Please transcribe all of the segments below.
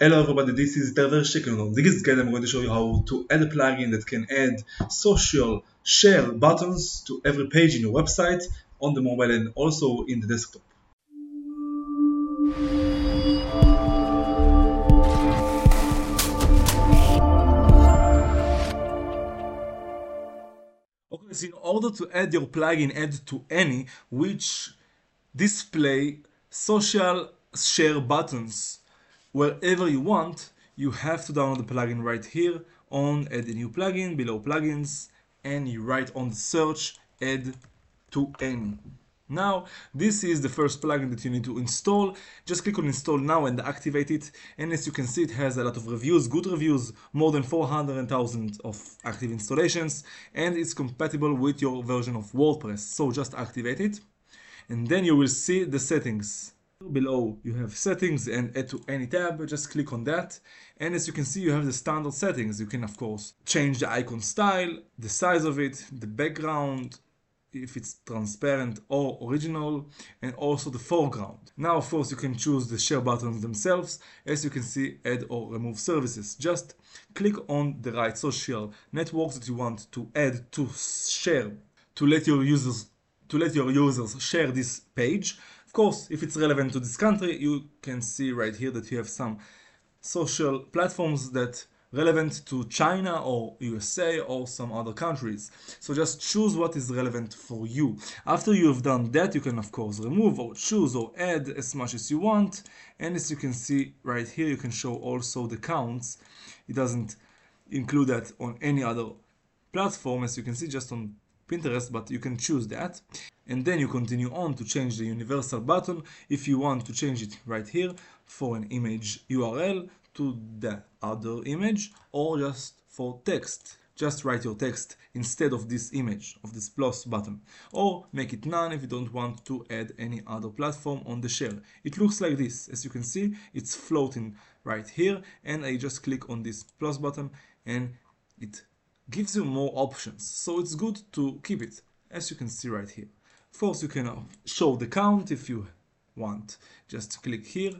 Hello everybody, this is Itay Verchik. On this guide I'm going to show you how to add a plugin that can add social share buttons to every page in your website on the mobile and also in the desktop. Okay, so in order to add your plugin add to any which display social share buttons wherever you want, you have to download the plugin right here on add a new plugin, below plugins, and you write on the search add to any. Now, this is the first plugin that you need to install. Just click on install now and activate it. And as you can see, it has a lot of reviews, good reviews, more than 400,000 of active installations, and it's compatible with your version of WordPress. So just activate it. And then you will see the settings. Below you have settings and add to any tab, just click on that. And as you can see, you have the standard settings. You can of course change the icon style, the size of it, the background, if it's transparent or original, and also the foreground. Now of course you can choose the share buttons themselves. As you can see, add or remove services. Just click on the right social networks that you want to add to share to let your users to let your users share this page course, if it's relevant to this country, you can see right here that you have some social platforms that relevant to China or USA or some other countries. So just choose what is relevant for you. After you have done that, you can of course remove or choose or add as much as you want. And as you can see right here, you can show also the counts. It doesn't include that on any other platform, as you can see just on Pinterest, but you can choose that. And then you continue on to change the universal button if you want to change it right here for an image URL to the other image or just for text. Just write your text instead of this image, of this plus button. Or make it none if you don't want to add any other platform on the share. It looks like this. As you can see, it's floating right here. And I just click on this plus button and it gives you more options. So it's good to keep it, as you can see right here. Of course, you can uh, show the count if you want. Just click here,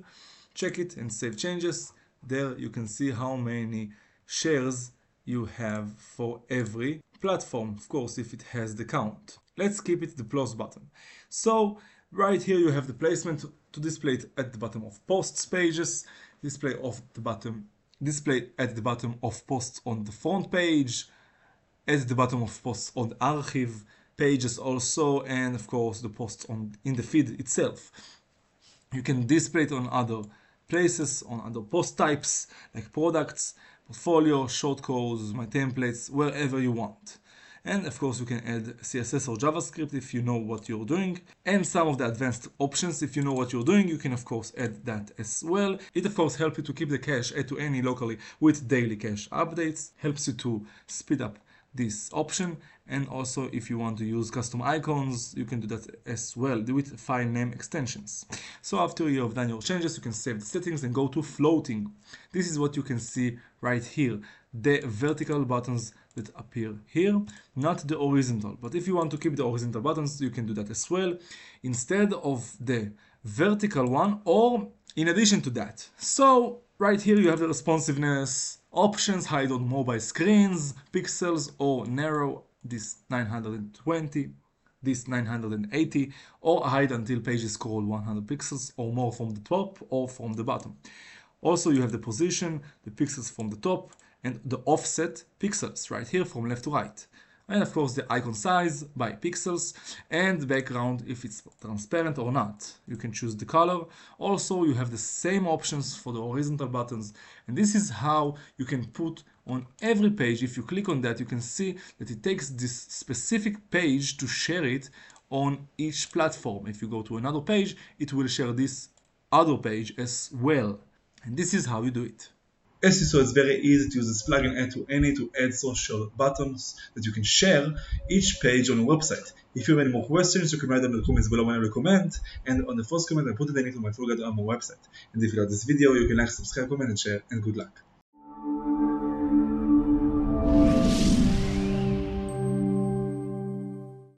check it and save changes. There you can see how many shares you have for every platform, of course, if it has the count. Let's keep it the plus button. So right here you have the placement to display it at the bottom of posts pages, display of the bottom display at the bottom of posts on the front page, at the bottom of posts on the archive pages also and of course the posts on in the feed itself. You can display it on other places on other post types like products portfolio shortcodes my templates wherever you want. And of course you can add css or javascript if you know what you're doing and some of the advanced options if you know what you're doing you can of course add that as well. It of course helps you to keep the cache add to any locally with daily cache updates helps you to speed up this option. And also if you want to use custom icons you can do that as well with file name extensions. So after you have done your changes you can save the settings and go to floating. This is what you can see right here. The vertical buttons that appear here not the horizontal. But if you want to keep the horizontal buttons you can do that as well. Instead of the vertical one or in addition to that. So right here you have the responsiveness Options hide on mobile screens, pixels or narrow this 920, this 980 or hide until pages scroll 100 pixels or more from the top or from the bottom. Also you have the position, the pixels from the top and the offset pixels right here from left to right and of course the icon size by pixels and background if it's transparent or not. You can choose the color. Also you have the same options for the horizontal buttons and this is how you can put on every page if you click on that you can see that it takes this specific page to share it on each platform. If you go to another page it will share this other page as well and this is how you do it. As you saw, it's very easy to use this plugin add to any to add social buttons that you can share each page on your website. If you have any more questions, you can write them in the comments below when I comment, and on the first comment I put the link to my full guide on my website. And if you like this video, you can like, subscribe, comment, and share, and good luck.